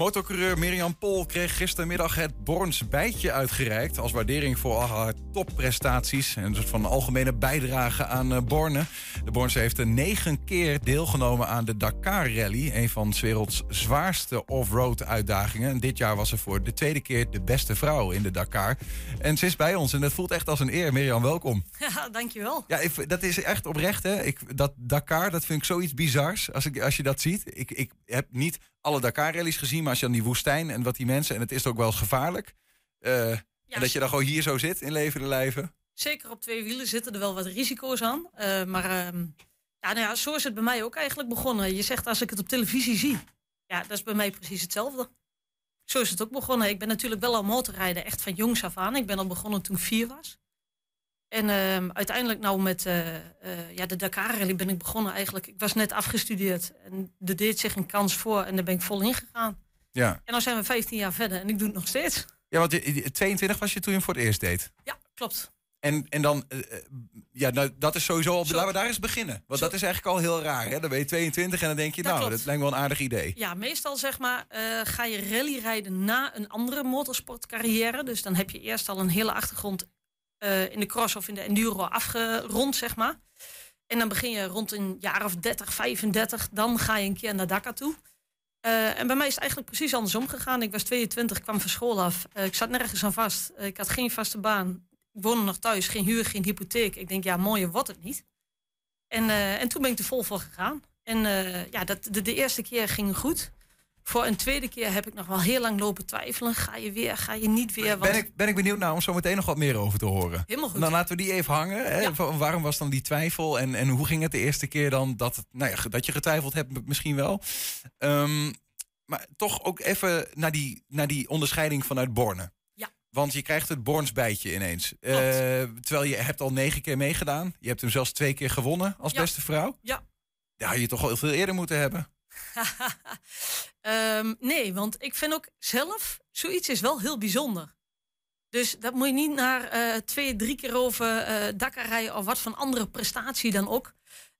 Motorcoureur Mirjam Pol kreeg gistermiddag het Borns bijtje uitgereikt... als waardering voor al haar topprestaties... en een soort van algemene bijdrage aan uh, Borne. De Borns heeft er negen keer deelgenomen aan de Dakar Rally... een van 's werelds zwaarste off-road uitdagingen. En dit jaar was ze voor de tweede keer de beste vrouw in de Dakar. En ze is bij ons en dat voelt echt als een eer. Mirjam, welkom. Ja, dankjewel. Ja, ik, dat is echt oprecht, hè. Ik, dat Dakar, dat vind ik zoiets bizars als, ik, als je dat ziet. Ik, ik heb niet alle Dakar-rallies gezien, maar als je dan die woestijn en wat die mensen... en het is ook wel eens gevaarlijk. Uh, en dat je dan gewoon hier zo zit in levende lijven. Zeker op twee wielen zitten er wel wat risico's aan. Uh, maar uh, ja, nou ja, zo is het bij mij ook eigenlijk begonnen. Je zegt als ik het op televisie zie. Ja, dat is bij mij precies hetzelfde. Zo is het ook begonnen. Ik ben natuurlijk wel al motorrijden, echt van jongs af aan. Ik ben al begonnen toen ik vier was. En uh, uiteindelijk nou met uh, uh, ja, de Dakar Rally ben ik begonnen eigenlijk. Ik was net afgestudeerd en er deed zich een kans voor en daar ben ik vol in gegaan. Ja. En nu zijn we 15 jaar verder en ik doe het nog steeds. Ja, want je, 22 was je toen je voor het eerst deed? Ja, klopt. En, en dan, uh, ja, nou, dat is sowieso al. Laten we daar eens beginnen. Want Zo. dat is eigenlijk al heel raar. Hè? Dan ben je 22 en dan denk je, dat nou, klopt. dat lijkt wel een aardig idee. Ja, meestal zeg maar, ga je rallyrijden na een andere motorsportcarrière. Dus dan heb je eerst al een hele achtergrond uh, in de cross of in de enduro afgerond, zeg maar. En dan begin je rond een jaar of 30, 35. Dan ga je een keer naar Dakar toe. Uh, en bij mij is het eigenlijk precies andersom gegaan. Ik was 22, kwam van school af. Uh, ik zat nergens aan vast. ik had geen vaste baan. Ik woonde nog thuis, geen huur, geen hypotheek. Ik denk, ja, mooier wordt het niet. En, en toen ben ik er vol voor gegaan. En ja, dat, de, de, eerste keer ging goed. Voor een tweede keer heb ik nog wel heel lang lopen twijfelen. Ga je weer, ga je niet weer? Want... Ben, ik, ben ik benieuwd naar om zo meteen nog wat meer over te horen. Helemaal goed. Dan laten we die even hangen. Hè? Ja. Waarom was dan die twijfel? En, en hoe ging het de eerste keer dan dat, nou ja, dat je getwijfeld hebt misschien wel? Um, maar toch ook even naar die, naar die onderscheiding vanuit Borne. Want je krijgt het Borns bijtje ineens. Uh, terwijl je hebt al negen keer meegedaan. Je hebt hem zelfs twee keer gewonnen als ja. beste vrouw. Ja. Daar had je toch al veel eerder moeten hebben. Um, nee, want ik vind ook zelf, zoiets is wel heel bijzonder. Dus dat moet je niet naar uh, twee, drie keer over uh, Dakar rijden of wat van andere prestatie dan ook.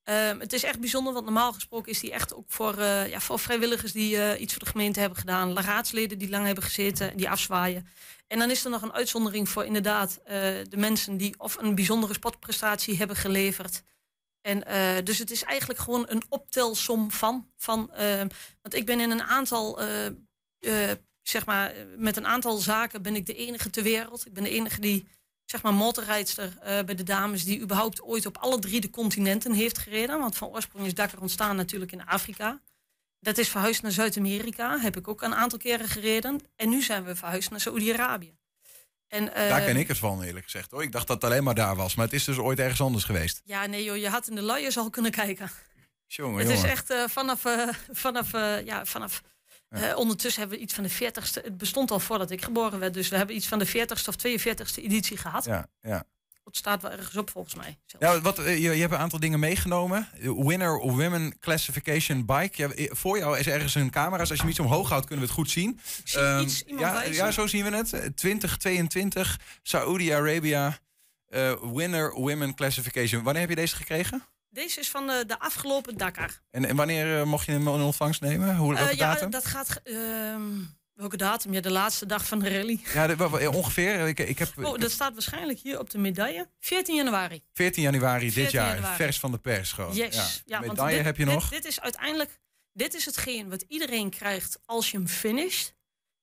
Um, het is echt bijzonder, want normaal gesproken is die echt ook voor, uh, ja, voor vrijwilligers die iets voor de gemeente hebben gedaan. Raadsleden die lang hebben gezeten, die afzwaaien. En dan is er nog een uitzondering voor inderdaad de mensen die of een bijzondere sportprestatie hebben geleverd. En dus het is eigenlijk gewoon een optelsom van. van want ik ben in een aantal, zeg maar, met een aantal zaken ben ik de enige ter wereld. Ik ben de enige die zeg maar motorrijdster bij de dames die überhaupt ooit op alle drie de continenten heeft gereden. Want van oorsprong is Dakar ontstaan natuurlijk in Afrika. Dat is verhuisd naar Zuid-Amerika, heb ik ook een aantal keren gereden. En nu zijn we verhuisd naar Saoedi-Arabië. En, uh, daar ken ik het van, eerlijk gezegd. Hoor. Ik dacht dat het alleen maar daar was, maar het is dus ooit ergens anders geweest. Ja, nee joh, je had in de luiers al kunnen kijken. Jongen, het jongen. is echt uh, vanaf, vanaf, ja, vanaf ja. Uh, ondertussen hebben we iets van de 40ste. Het bestond al voordat ik geboren werd. Dus we hebben iets van de 40ste of 42ste editie gehad. Ja, ja. Het staat wel ergens op volgens mij. Ja, wat, uh, je, je, hebt een aantal dingen meegenomen. Winner Women Classification Bike. Ja, voor jou is ergens een camera. Als je hem iets omhoog houdt, kunnen we het goed zien. Zie um, iets, ja, ja, zo zien we het. 2022 Saoedi-Arabië. Uh, winner Women Classification. Wanneer heb je deze gekregen? Deze is van de, de afgelopen Dakar. En, en wanneer uh, mocht je hem in ontvangst nemen? Hoe, uh, ja, datum? dat gaat... Welke datum? Ja, de laatste dag van de rally. Ja, de, ongeveer. Ik, ik heb, oh, dat staat waarschijnlijk hier op de medaille. 14 januari. 14 januari 14 dit jaar. Januari. Vers van de pers gewoon. Yes. Ja. ja medaille dit, heb je nog. Dit, dit is uiteindelijk... Dit is hetgeen wat iedereen krijgt als je hem finisht.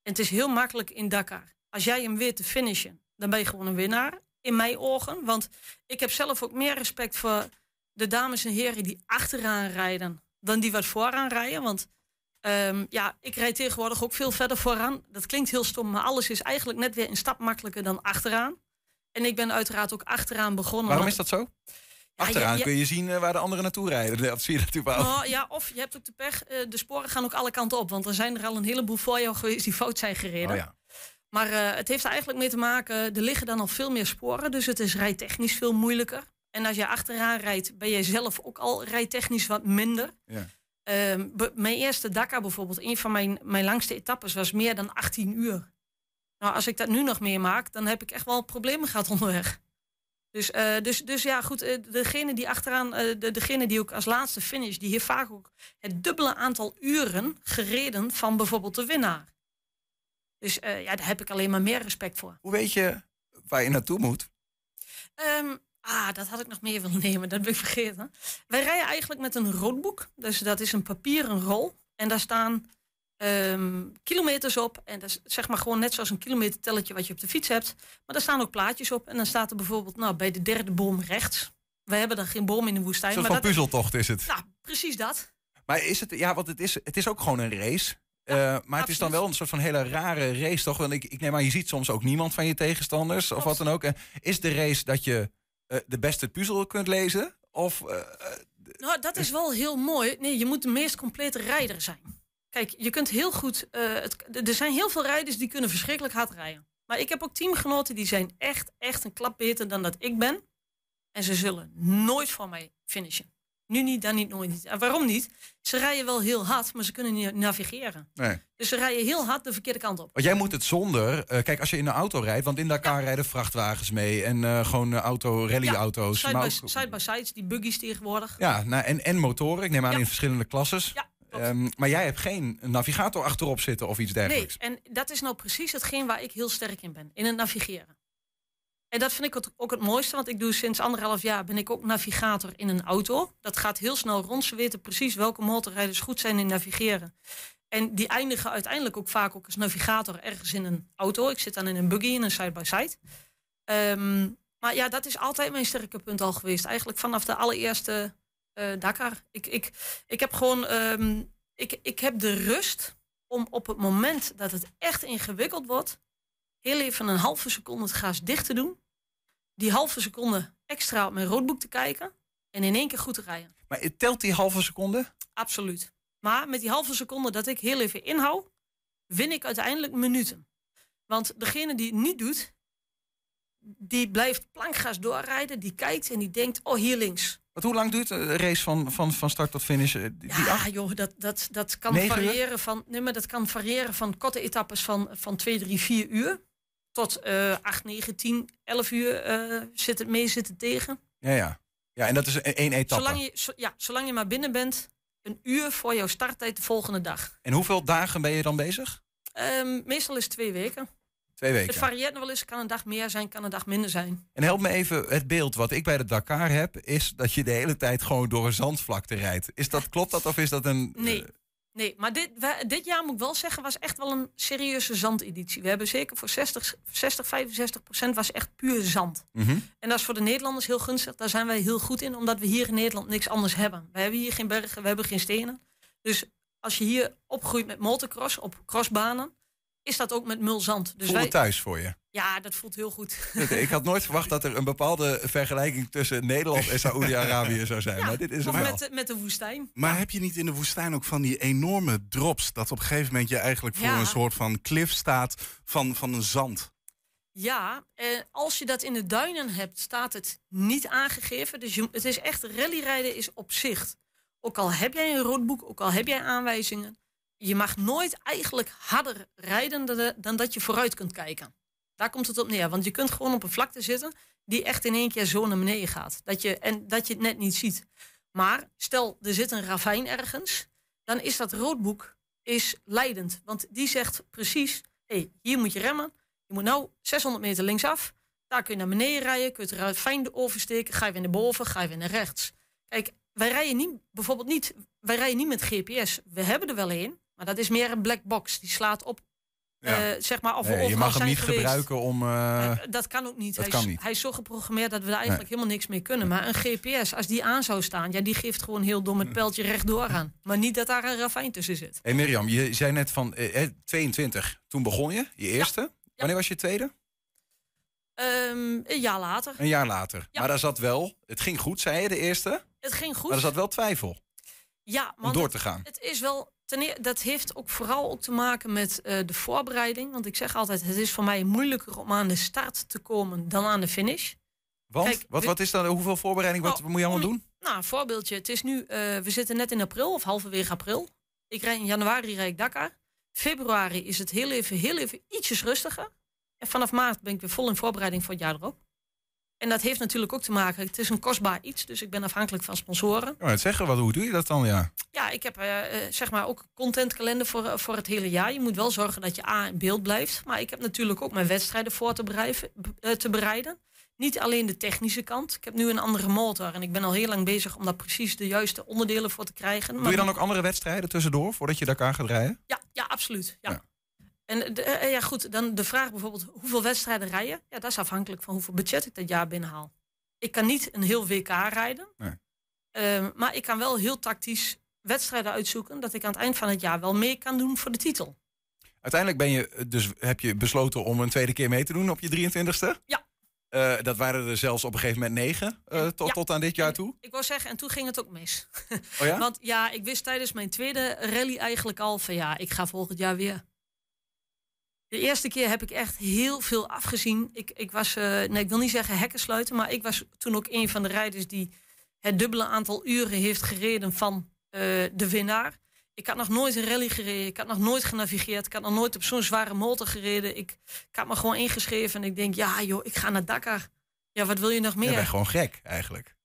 En het is heel makkelijk in Dakar. Als jij hem weet te finishen, dan ben je gewoon een winnaar. In mijn ogen. Want ik heb zelf ook meer respect voor de dames en heren die achteraan rijden dan die wat vooraan rijden. Want um, ja, ik rijd tegenwoordig ook veel verder vooraan. Dat klinkt heel stom, maar alles is eigenlijk net weer een stap makkelijker dan achteraan. En ik ben uiteraard ook achteraan begonnen. Waarom is dat zo? Achteraan ja, kun je zien uh, waar de anderen naartoe rijden. Dat zie je natuurlijk wel. Oh, ja, of je hebt ook de pech. Uh, de sporen gaan ook alle kanten op. Want er zijn er al een heleboel voor jou geweest die fout zijn gereden. Oh, ja. Maar uh, het heeft er eigenlijk mee te maken. Er liggen dan al veel meer sporen. Dus het is rijtechnisch veel moeilijker. En als je achteraan rijdt, ben je zelf ook al rijtechnisch wat minder. Ja. Um, mijn eerste Dakar bijvoorbeeld, een van mijn, mijn langste etappes was meer dan 18 uur. Nou, als ik dat nu nog meemaak, dan heb ik echt wel problemen gehad onderweg. Dus, uh, dus, dus ja, goed, uh, degene die achteraan, uh, de, degene die ook als laatste finish, die heeft vaak ook het dubbele aantal uren gereden van bijvoorbeeld de winnaar. Dus ja, daar heb ik alleen maar meer respect voor. Hoe weet je waar je naartoe moet? Um, ah, dat had ik nog meer willen nemen, dat ben ik vergeten. Wij rijden eigenlijk met een roodboek. Dus dat is een papieren rol. En daar staan um, kilometers op. En dat is zeg maar gewoon net zoals een kilometertelletje wat je op de fiets hebt. Maar daar staan ook plaatjes op. En dan staat er bijvoorbeeld nou, bij de derde boom rechts. We hebben dan geen boom in de woestijn. Een soort maar van puzzeltocht is het. Nou, precies dat. Maar is het, ja, want het is, het is ook gewoon een race. Ja, uh, maar absoluut. het is dan wel een soort van hele rare race, toch? Want ik, ik neem aan, je ziet soms ook niemand van je tegenstanders of wat dan ook. Is de race dat je uh, de beste puzzel kunt lezen? Of, uh, nou, dat is wel heel mooi. Nee, je moet de meest complete rijder zijn. Kijk, je kunt heel goed. Er zijn heel veel rijders die kunnen verschrikkelijk hard rijden. Maar ik heb ook teamgenoten die zijn echt, echt een klap beter dan dat ik ben. En ze zullen nooit voor mij finishen. Nu niet, dan niet, nooit niet. En waarom niet? Ze rijden wel heel hard, maar ze kunnen niet navigeren. Nee. Dus ze rijden heel hard de verkeerde kant op. Want jij moet het zonder... Uh, kijk, als je in een auto rijdt... want in Dakar ja. rijden vrachtwagens mee... en uh, gewoon auto, rallyauto's. Ja, side, by, side die buggies tegenwoordig. Ja, nou, en, en motoren. Ik neem aan in verschillende klasses. Ja. Um, maar jij hebt geen navigator achterop zitten of iets dergelijks. Nee, en dat is nou precies hetgeen waar ik heel sterk in ben. In het navigeren. En dat vind ik ook het mooiste, want ik doe sinds anderhalf jaar ben ik ook navigator in een auto. Dat gaat heel snel rond. Ze weten precies welke motorrijders goed zijn in navigeren. En die eindigen uiteindelijk ook vaak ook als navigator ergens in een auto. Ik zit dan in een buggy, in een side-by-side. Um, maar ja, dat is altijd mijn sterke punt al geweest. Eigenlijk vanaf de allereerste uh, Dakar. Ik, ik, ik heb gewoon um, ik, ik heb de rust om op het moment dat het echt ingewikkeld wordt, heel even een halve seconde het gaas dicht te doen. Die halve seconde extra op mijn roodboek te kijken en in één keer goed te rijden. Maar telt die halve seconde? Absoluut. Maar met die halve seconde dat ik heel even inhoud, win ik uiteindelijk minuten. Want degene die het niet doet, die blijft plankgaas doorrijden, die kijkt en die denkt, oh hier links. Wat, hoe lang duurt een race van, van, van start tot finish? Die ja, acht? joh, dat, dat, dat kan variëren van. Nee, maar dat kan variëren van korte etappes van, van 2, 3, 4 uur. Tot uh, 8, 9, 10, 11 uur uh, zit het mee zitten tegen. Ja, ja. Ja, en dat is één etappe. Zolang je, zo, ja, zolang je maar binnen bent, een uur voor jouw starttijd de volgende dag. En hoeveel dagen ben je dan bezig? Um, meestal is twee weken. Twee weken. Het varieert nog wel eens. Kan een dag meer zijn, kan een dag minder zijn. En help me even, het beeld wat ik bij de Dakar heb... is dat je de hele tijd gewoon door een zandvlakte rijdt. Is dat, klopt dat of is dat een... Nee, uh... nee maar dit, dit jaar moet ik wel zeggen... was echt wel een serieuze zandeditie. We hebben zeker voor 60, 60 65 procent was echt puur zand. -hmm. En dat is voor de Nederlanders heel gunstig. Daar zijn wij heel goed in, omdat we hier in Nederland niks anders hebben. We hebben hier geen bergen, we hebben geen stenen. Dus als je hier opgroeit met motocross op crossbanen is dat ook met mulzand. Dus Voel wij... thuis voor je? Ja, dat voelt heel goed. Ik had nooit verwacht dat er een bepaalde vergelijking tussen Nederland en Saoedi-Arabië zou zijn. Ja, maar dit is of met, de, met de woestijn. Maar ja. heb je niet in de woestijn ook van die enorme drops... dat op een gegeven moment je eigenlijk voor ja. een soort van klif staat van, van een zand? Ja, eh, als je dat in de duinen hebt, staat het niet aangegeven. Dus je, het is echt rallyrijden is op zicht. Ook al heb jij een roodboek, ook al heb jij aanwijzingen je mag nooit eigenlijk harder rijden dan, dat je vooruit kunt kijken. Daar komt het op neer. Want je kunt gewoon op een vlakte zitten die echt in één keer zo naar beneden gaat. Dat je, en dat je het net niet ziet. Maar stel, er zit een ravijn ergens. Dan is dat roodboek is leidend. Want die zegt precies, hey, hier moet je remmen. Je moet nou 600 meter linksaf. Daar kun je naar beneden rijden. Kun je het ravijn oversteken. Ga je weer naar boven. Ga je weer naar rechts. Kijk, wij rijden niet, bijvoorbeeld niet, wij rijden niet met GPS. We hebben er wel een. Maar dat is meer een black box. Die slaat op. Ja. Uh, zeg maar, of nee, je mag hem niet geweest. gebruiken om. Uh, uh, dat kan ook niet. Dat hij, kan is, niet. hij is zo geprogrammeerd dat we daar eigenlijk nee. helemaal niks mee kunnen. Maar een GPS, als die aan zou staan, ja, die geeft gewoon heel dom het pijltje rechtdoor aan. Maar niet dat daar een ravijn tussen zit. Hey Mirjam, je zei net van 22. Toen begon je, je eerste. Ja. Wanneer was je tweede? Um, een jaar later. Een jaar later. Maar daar zat wel, het ging goed, zei je, de eerste? Het ging goed. Maar er zat wel twijfel. Ja, om door te gaan. Het, het is wel Ten, dat heeft ook vooral ook te maken met uh, de voorbereiding. Want ik zeg altijd, het is voor mij moeilijker om aan de start te komen dan aan de finish. Want? Kijk, wat, wat is dan, hoeveel voorbereiding, wat oh, moet je allemaal doen? Nou, een voorbeeldje. Het is nu, uh, we zitten net in april of halverwege april. Ik rijd in januari rijd ik Dakar. Februari is het heel even, heel even ietsjes rustiger. En vanaf maart ben ik weer vol in voorbereiding voor het jaar erop. En dat heeft natuurlijk ook te maken, het is een kostbaar iets, dus ik ben afhankelijk van sponsoren. Ja, het zeggen, wat, hoe doe je dat dan? Ja, ja ik heb uh, zeg maar ook een contentkalender voor, voor het hele jaar. Je moet wel zorgen dat je A in beeld blijft. Maar ik heb natuurlijk ook mijn wedstrijden voor te, bereiden, te bereiden. Niet alleen de technische kant. Ik heb nu een andere motor en ik ben al heel lang bezig om daar precies de juiste onderdelen voor te krijgen. Doe je dan ook andere wedstrijden tussendoor voordat je Dakar gaat rijden? Ja, ja absoluut. Ja. En de, eh, ja, goed, dan de vraag bijvoorbeeld, hoeveel wedstrijden rijden? Ja, dat is afhankelijk van hoeveel budget ik dat jaar binnenhaal. Ik kan niet een heel WK rijden, nee. Ehm, maar ik kan wel heel tactisch wedstrijden uitzoeken dat ik aan het eind van het jaar wel mee kan doen voor de titel. Uiteindelijk ben je dus heb je besloten om een tweede keer mee te doen op je 23ste? Ja. Uh, dat waren er zelfs op een gegeven moment negen uh, tot, tot aan dit jaar toe. Ik wou zeggen, en toen ging het ook mis. Oh ja? Want ja, ik wist tijdens mijn tweede rally eigenlijk al van ja, ik ga volgend jaar weer. De eerste keer heb ik echt heel veel afgezien. Ik, ik was, uh, nee, ik wil niet zeggen hekken sluiten, maar ik was toen ook een van de rijders die het dubbele aantal uren heeft gereden van de winnaar. Ik had nog nooit een rally gereden. Ik had nog nooit genavigeerd. Ik had nog nooit op zo'n zware motor gereden. Ik, ik had me gewoon ingeschreven en ik denk, ja joh, ik ga naar Dakar. Ja, wat wil je nog meer? Je bent gewoon gek eigenlijk.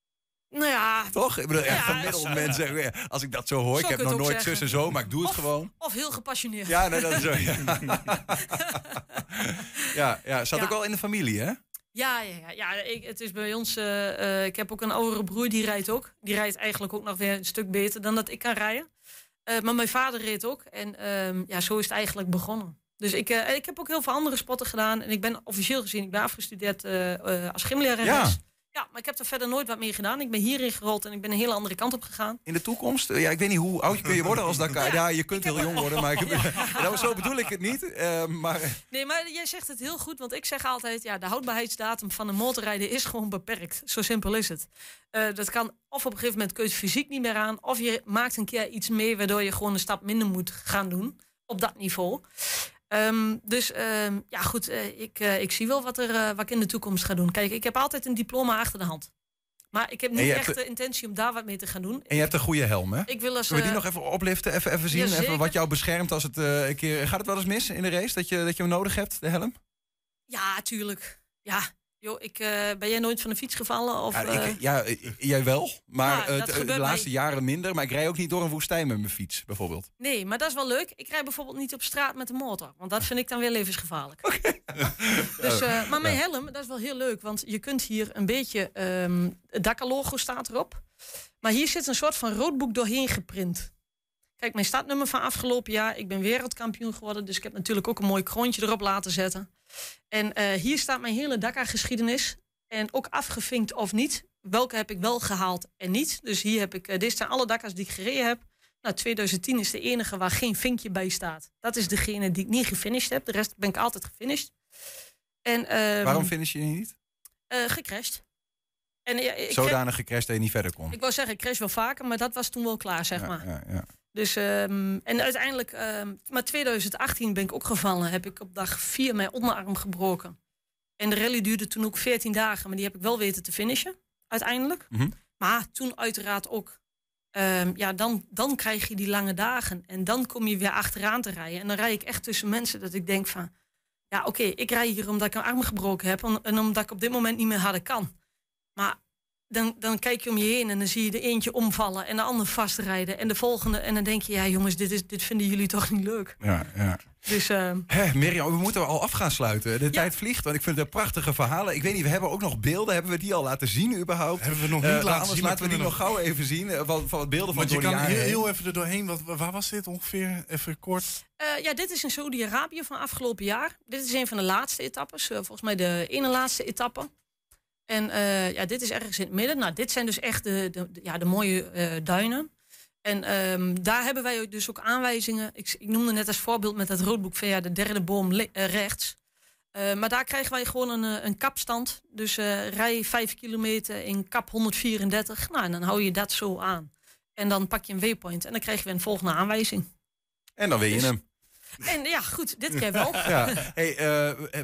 Nou ja. Toch? Ik bedoel, echt gemiddeld mensen. Als ik dat zo hoor, ik heb nog nooit zus en zo, maar ik doe het gewoon. Of heel gepassioneerd. Ja, nee, dat is zo. Ja, ja, ja, zat ook wel in de familie, hè? Ja, ja, ja, ja ik, het is bij ons. Uh, uh, ik heb ook een oudere broer die rijdt ook. Die rijdt eigenlijk ook nog weer een stuk beter dan dat ik kan rijden. Uh, maar mijn vader reed ook. En uh, ja, zo is het eigenlijk begonnen. Dus ik, ik heb ook heel veel andere spotten gedaan. En ik ben officieel gezien, ik ben afgestudeerd als gymlerares. Maar ik heb er verder nooit wat meer gedaan. Ik ben hierin gerold en ik ben een hele andere kant op gegaan. In de toekomst? Ja, ik weet niet hoe oud kun je worden als Dakar. Ja, ja je kunt heel jong worden, maar ik, ja. zo bedoel ik het niet. Uh, maar... Nee, maar jij zegt het heel goed. Want ik zeg altijd, ja, de houdbaarheidsdatum van een motorrijden is gewoon beperkt. Zo simpel is het. Uh, dat kan of op een gegeven moment kun je fysiek niet meer aan. Of je maakt een keer iets mee waardoor je gewoon een stap minder moet gaan doen. Op dat niveau. Um, dus um, ja, goed, uh, ik, uh, ik zie wel wat, er, uh, wat ik in de toekomst ga doen. Kijk, ik heb altijd een diploma achter de hand. Maar ik heb niet echt de intentie om daar wat mee te gaan doen. En je hebt een goede helm, hè? Ik wil als, Zullen we die nog even opliften? Even, even zien even wat jou beschermt als het een keer... Gaat het wel eens mis in de race, dat je, dat je hem nodig hebt, de helm? Ja, tuurlijk. Ja, Joh, ik, uh, ben jij nooit van de fiets gevallen? Of, ja, ik, ja jij wel. Maar de laatste jaren minder. Maar ik rij ook niet door een woestijn met mijn fiets, bijvoorbeeld. Nee, maar dat is wel leuk. Ik rij bijvoorbeeld niet op straat met de motor. Want dat vind ik dan weer levensgevaarlijk. Okay. dus, uh, maar mijn helm, dat is wel heel leuk. Want je kunt hier een beetje... Um, het Dakar-logo staat erop. Maar hier zit een soort van roodboek doorheen geprint. Kijk, mijn startnummer van afgelopen jaar. Ik ben wereldkampioen geworden. Dus ik heb natuurlijk ook een mooi kroontje erop laten zetten. En uh, hier staat mijn hele Dakar-geschiedenis. En ook afgevinkt of niet. Welke heb ik wel gehaald en niet. Dus hier heb ik, uh, dit zijn alle Dakars die ik gereden heb. Nou, 2010 is de enige waar geen vinkje bij staat. Dat is degene die ik niet gefinished heb. De rest ben ik altijd gefinished. En, um, Waarom finish je niet? Uh, gecrashed. En, ja, Zodanig gecrashed dat je niet verder kon? Ik wou zeggen, ik crash wel vaker, maar dat was toen wel klaar, zeg ja, maar. Ja, ja. Dus, um, en uiteindelijk, um, maar 2018 ben ik ook gevallen. Heb ik op dag 4 mijn onderarm gebroken. En de rally duurde toen ook 14 dagen, maar die heb ik wel weten te finishen, uiteindelijk. Mm -hmm. Maar toen uiteraard ook, um, ja, dan, dan krijg je die lange dagen. En dan kom je weer achteraan te rijden. En dan rij ik echt tussen mensen dat ik denk van, ja oké, okay, ik rij hier omdat ik een arm gebroken heb. En omdat ik op dit moment niet meer harder kan. Maar dan, dan kijk je om je heen en dan zie je de eentje omvallen en de ander vastrijden en de volgende. En dan denk je, ja jongens, dit, is, dit vinden jullie toch niet leuk? Ja, ja. Dus, uh... Hè, Mirjam, we moeten al af gaan sluiten. De ja. tijd vliegt, want ik vind het prachtige verhalen. Ik weet niet, we hebben ook nog beelden. Hebben we die al laten zien überhaupt? Hebben we nog niet uh, laten anders zien. laten we die nog gauw even zien. Uh, van, van beelden van Want je kan heel, heel, even er doorheen. Wat, waar was dit ongeveer? Even kort. Uh, ja, dit is in Saudi-Arabië van afgelopen jaar. Dit is een van de laatste etappes. volgens mij de ene laatste etappe. En uh, ja, dit is ergens in het midden. Nou, dit zijn dus echt de, de, ja, de mooie uh, duinen. En um, daar hebben wij dus ook aanwijzingen. Ik, ik, noemde net als voorbeeld met dat roodboek van ja, de derde boom uh, rechts. maar daar krijgen wij gewoon een, een kapstand. Dus rij 5 kilometer in kap 134. Nou, en dan hou je dat zo aan. En dan pak je een waypoint en dan krijgen we een volgende aanwijzing. En dan weet je dus, hem. En ja, goed, dit keer wel. Ja. Hey, uh,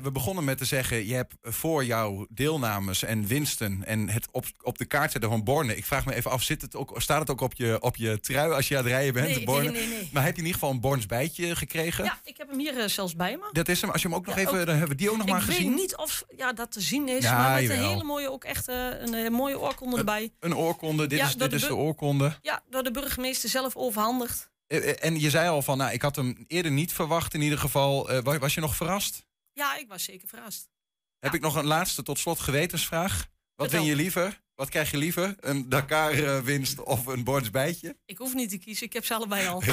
we begonnen met te zeggen, je hebt voor jouw deelnames en winsten en het op, op de kaart zetten van Borne. Ik vraag me even af, zit het ook, staat het ook op je, op je trui als je aan het rijden bent? Nee, Borne? nee, nee, Maar heb je in ieder geval een Borns bijtje gekregen? Ja, ik heb hem hier uh, zelfs bij me. Dat is hem. Als je hem ook nog Ja, even, ook- dan hebben we die ook nog maar ik gezien. weet niet of ja, dat te zien is, Ja, maar met een hele mooie, ook echt eh, een eh, mooie oorkonde erbij. Een oorkonde, dit is, dit de is de oorkonde. Ja, door de burgemeester zelf overhandigd. Eh, eh, En je zei al van, nou, ik had hem eerder niet verwacht in ieder geval. Eh, wa- was je nog verrast? Ja, ik was zeker verrast. Heb ik nog een laatste tot slot gewetensvraag? Wat vind je liever? Wat krijg je liever? Een Dakar-winst of een Borns bijtje? Ik hoef niet te kiezen, ik heb ze allebei al.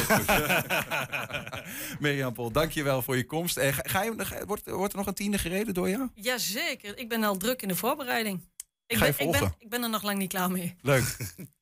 Mirjam Pol, dankjewel voor je komst. En ga, ga je, ga- wordt, wordt er nog een tiende gereden door jou? Jazeker, ik ben al druk in de voorbereiding. Ik Ga je ben, ik, ben, ik ben er nog lang niet klaar mee. Leuk.